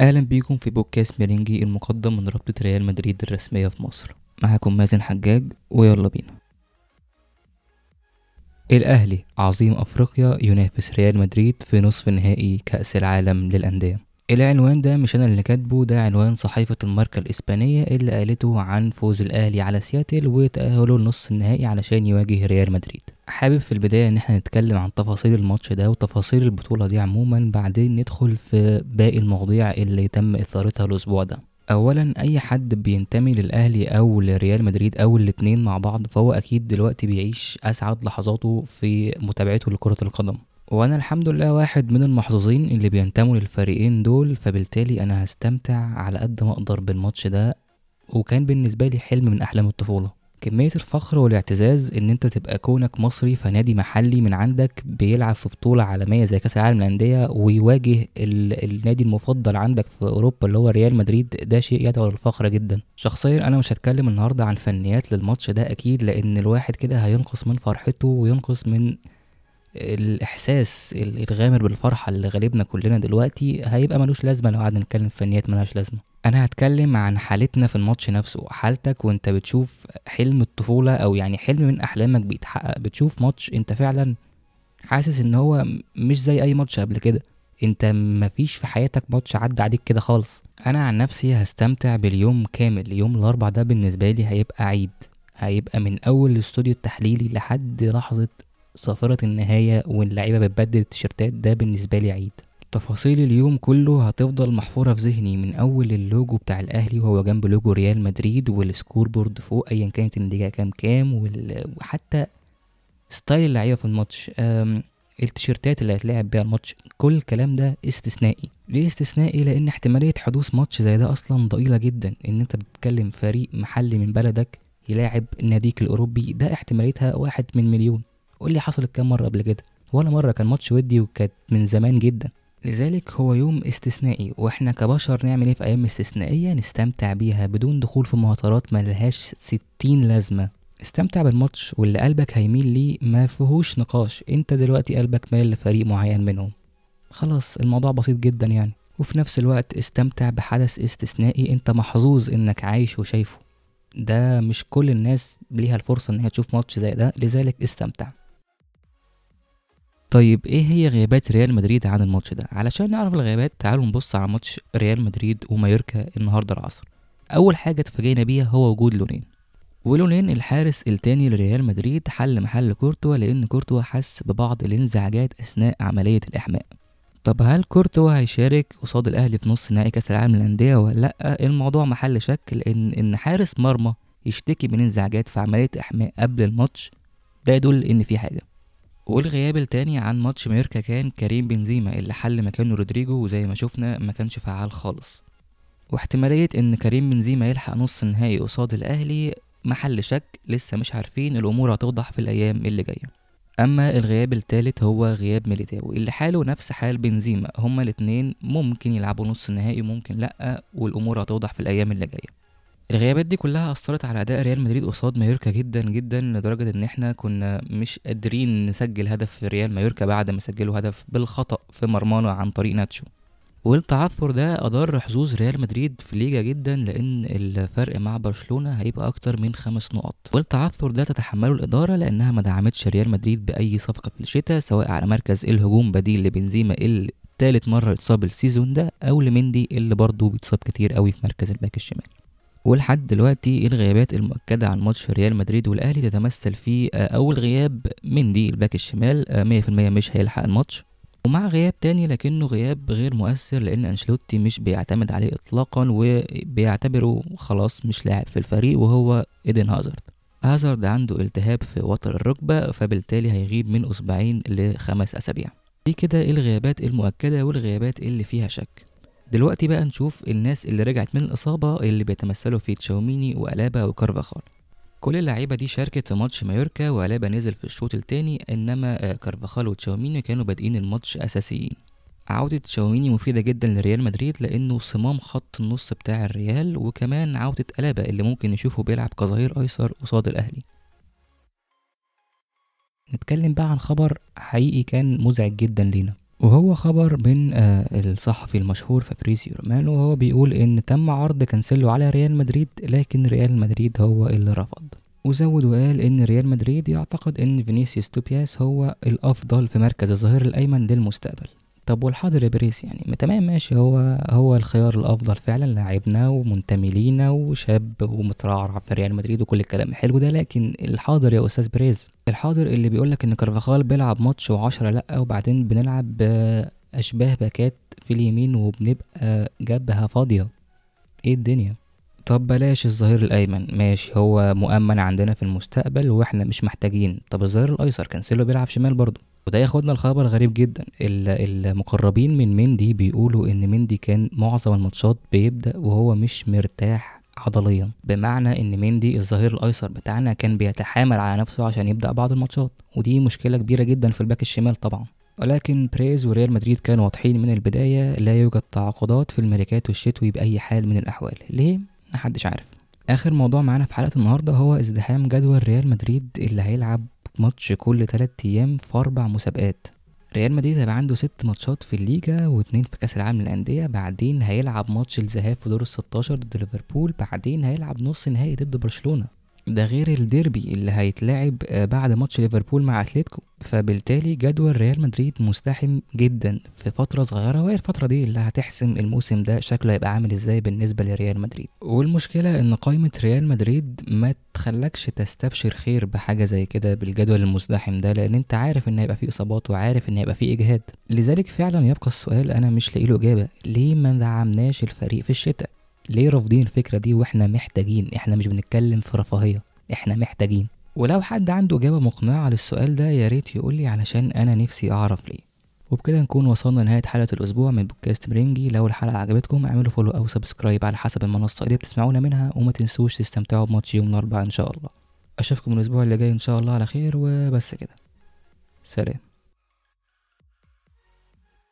أهلا بيكم في بودكاست ميرينجي المقدم من رابطة ريال مدريد الرسمية في مصر. معاكم مازن حجاج ويلا بينا. الأهلي عظيم أفريقيا ينافس ريال مدريد في نصف نهائي كأس العالم للأندية. العنوان ده مش أنا اللي كاتبه ده عنوان صحيفة الماركة الإسبانية اللي قالته عن فوز الأهلي على سياتل وتأهله لنص النهائي علشان يواجه ريال مدريد. حابب في البداية إن إحنا نتكلم عن تفاصيل الماتش ده وتفاصيل البطولة دي عموما بعدين ندخل في باقي المواضيع اللي تم إثارتها الأسبوع ده. اولا أي حد بينتمي للأهلي أو لريال مدريد أو الاتنين مع بعض فهو أكيد دلوقتي بيعيش أسعد لحظاته في متابعته لكرة القدم. وأنا الحمد لله واحد من المحظوظين اللي بينتموا للفريقين دول فبالتالي أنا هستمتع على قد ما أقدر بالماتش ده وكان بالنسبة لي حلم من أحلام الطفولة. كمية الفخر والاعتزاز إن أنت تبقى كونك مصري فنادي محلي من عندك بيلعب في بطولة عالمية زي كأس العالم للأندية ويواجه ال... النادي المفضل عندك في أوروبا اللي هو ريال مدريد ده شيء يدعو للفخر جدا. شخصيا أنا مش هتكلم النهاردة عن فنيات للماتش ده أكيد لأن الواحد كده هينقص من فرحته وينقص من الإحساس الغامر بالفرحة اللي غالبنا كلنا دلوقتي هيبقى ملوش لازمة لو قعدنا نتكلم في فنيات ملهاش لازمة. أنا هتكلم عن حالتنا في الماتش نفسه. حالتك وأنت بتشوف حلم الطفولة أو يعني حلم من أحلامك بيتحقق. بتشوف ماتش أنت فعلا حاسس إن هو مش زي أي ماتش قبل كده. أنت مفيش في حياتك ماتش عدى عليك كده خالص. أنا عن نفسي هستمتع باليوم كامل. يوم الاربع ده بالنسبة لي هيبقى عيد. هيبقى من أول الاستوديو التحليلي لحد لحظة صافرة النهاية واللعيبة بتبدل التيشيرتات ده بالنسبة لي عيد. تفاصيل اليوم كله هتفضل محفورة في ذهني من أول اللوجو بتاع الأهلي وهو جنب لوجو ريال مدريد وال score board فوق أيا كانت النتيجة كام كام. وحتى style اللعيبة في الماتش. التيشيرتات اللي هتلعب بيها الماتش كل الكلام ده استثنائي. ليه استثنائي؟ لأن احتمالية حدوث ماتش زي ده أصلا ضئيلة جدا. إن أنت بتتكلم فريق محلي من بلدك يلاعب ناديك الأوروبي ده احتماليتها واحد من مليون. قول لي حصلت كام مرة قبل كده؟ ولا مرة كان ماتش ودي وكانت من زمان جدا. لذلك هو يوم استثنائي وإحنا كبشر نعمل إيه في أيام استثنائية؟ نستمتع بيها بدون دخول في مهاترات ملهاش ستين لازمة. استمتع بالماتش واللي قلبك هيميل ليه ما فيهوش نقاش. أنت دلوقتي قلبك مايل لفريق معين منهم. خلاص الموضوع بسيط جدا يعني. وفي نفس الوقت استمتع بحدث استثنائي أنت محظوظ إنك عايش وشايفه. ده مش كل الناس ليها الفرصة إن هي تشوف ماتش زي ده لذلك استمتع. طيب إيه هي غيابات ريال مدريد عن الماتش ده؟ علشان نعرف الغيابات تعالوا نبص على ماتش ريال مدريد ومايوركا النهارده العصر. أول حاجة اتفاجئنا بيها هو وجود لونين. ولونين الحارس التاني لريال مدريد حل محل كورتوا لأن كورتوا حس ببعض الانزعاجات أثناء عملية الإحماء. طب هل كورتوا هيشارك قصاد الأهلي في نص نهائي كأس العالم للأندية ولا لأ؟ الموضوع محل شك لأن إن حارس مرمى يشتكي من انزعاجات في عملية احماء قبل الماتش ده يدل إن في حاجة. والغياب التاني عن ماتش مايوركا كان كريم بنزيما اللي حل مكانه رودريجو وزي ما شفنا ما كانش فعال خالص. واحتمالية إن كريم بنزيما يلحق نص النهائي قصاد الأهلي محل شك لسه مش عارفين الأمور هتوضح في الأيام اللي جاية. أما الغياب التالت هو غياب ميليتاو اللي حاله نفس حال بنزيما هما الاتنين ممكن يلعبوا نص النهائي وممكن لأ والأمور هتوضح في الأيام اللي جاية. الغيابات دي كلها أثرت على أداء ريال مدريد قصاد مايوركا جدا جدا لدرجة إن إحنا كنا مش قادرين نسجل هدف في ريال مايوركا بعد ما سجلوا هدف بالخطأ في مرمانا عن طريق ناتشو. والتعثر ده أضر حظوظ ريال مدريد في ليجا جدا لأن الفرق مع برشلونة هيبقى أكتر من خمس نقط. والتعثر ده تتحمله الإدارة لأنها ما دعمتش ريال مدريد بأي صفقة في الشتاء سواء على مركز الهجوم بديل لبنزيما اللي تالت مرة يتصاب ال season ده أو لمندي اللي برضه بيتصاب كتير قوي في مركز الباك الشمال. ولحد دلوقتي الغيابات المؤكدة عن ماتش ريال مدريد والأهلي تتمثل في أول غياب مندي الباك الشمال مية في المية مش هيلحق الماتش. ومع غياب تاني لكنه غياب غير مؤثر لأن أنشيلوتي مش بيعتمد عليه إطلاقا وبيعتبره خلاص مش لاعب في الفريق وهو إيدن هازارد. هازارد عنده التهاب في وتر الركبة فبالتالي هيغيب من أسبوعين لخمس أسابيع. دي كده الغيابات المؤكدة والغيابات اللي فيها شك. دلوقتي بقى نشوف الناس اللي رجعت من الإصابة اللي بيتمثلوا في تشاوميني وألابا وكارفاخال. كل اللعيبة دي شاركت في ماتش مايوركا وألابا نزل في الشوط التاني إنما كارفاخال وتشاوميني كانوا بادئين الماتش أساسيين. عودة تشاوميني مفيدة جدا لريال مدريد لأنه صمام خط النص بتاع الريال وكمان عودة ألابا اللي ممكن نشوفه بيلعب كظهير أيسر قصاد الأهلي. نتكلم بقى عن خبر حقيقي كان مزعج جدا لينا. وهو خبر من آه، الصحفي المشهور فابريزيو رومانو وهو بيقول إن تم عرض كانسيلو على ريال مدريد لكن ريال مدريد هو اللي رفض. وزود وقال إن ريال مدريد يعتقد إن فينيسيوس توبياس هو الأفضل في مركز الظهير الأيمن للمستقبل. طب والحاضر بيريز؟ يعني تمام ماشي. هو هو الخيار الأفضل فعلا لاعبنا ومنتمي لينا وشاب ومترعرع في ريال مدريد وكل الكلام الحلو ده. لكن الحاضر يا أستاذ بيريز الحاضر اللي بيقولك إن كارفاخال بيلعب ماتش وعشرة لأ وبعدين بنلعب اشباه باكات في اليمين وبنبقى جبهة فاضية. إيه الدنيا؟ طب بلاش الظهير الأيمن. ماشي هو مؤمن عندنا في المستقبل وإحنا مش محتاجين. طب الظهير الأيسر كانسيلو بيلعب شمال برضه. وده ياخدنا الخبر غريب جدا. المقربين من مندي بيقولوا إن مندي كان معظم الماتشات بيبدأ وهو مش مرتاح عضليا. بمعنى إن مندي الظهير الأيسر بتاعنا كان بيتحامل على نفسه عشان يبدأ بعض الماتشات. ودي مشكلة كبيرة جدا في الباك الشمال طبعا. ولكن بريز وريال مدريد كانوا واضحين من البداية لا يوجد تعاقدات في الميركاتو الشتوي بأي حال من الأحوال. ليه؟ محدش عارف. آخر موضوع معانا في حلقة النهاردة هو ازدحام جدول ريال مدريد اللي هيلعب ماتش كل تلات أيام في أربع مسابقات. ريال مدريد هيبقى عنده ست ماتشات في الليجا واتنين في كأس العالم للأندية بعدين هيلعب ماتش الذهاب في دور الستاشر ضد ليفربول بعدين هيلعب نص نهائي ضد برشلونة. ده غير الديربي اللي هيتلعب آه، بعد ماتش ليفربول مع أتلتيكو. فبالتالي جدول ريال مدريد مزدحم جدا في فترة صغيرة وهي الفترة دي اللي هتحسم الموسم ده شكله هيبقى عامل إزاي بالنسبة لريال مدريد. والمشكلة إن قائمة ريال مدريد ما تخلكش تستبشر خير بحاجة زي كده بالجدول المزدحم ده لأن أنت عارف إن هيبقى فيه إصابات وعارف إن هيبقى فيه إجهاد. لذلك فعلا يبقى السؤال أنا مش لاقي له إجابة ليه ما دعمناش الفريق في الشتاء؟ ليه رافضين الفكرة دي وإحنا محتاجين؟ إحنا مش بنتكلم في رفاهية إحنا محتاجين. ولو حد عنده إجابة مقنعة للسؤال ده يا ريت يقولي علشان أنا نفسي أعرف ليه. وبكده نكون وصلنا لنهاية حلقة الأسبوع من بودكاست مرينجي لو الحلقة عجبتكم اعملوا follow أو subscribe على حسب المنصة اللي بتسمعونا منها وما تنسوش تستمتعوا بماتش يوم الأربعاء إن شاء الله. أشوفكم الأسبوع اللي جاي إن شاء الله على خير وبس كده. سلام.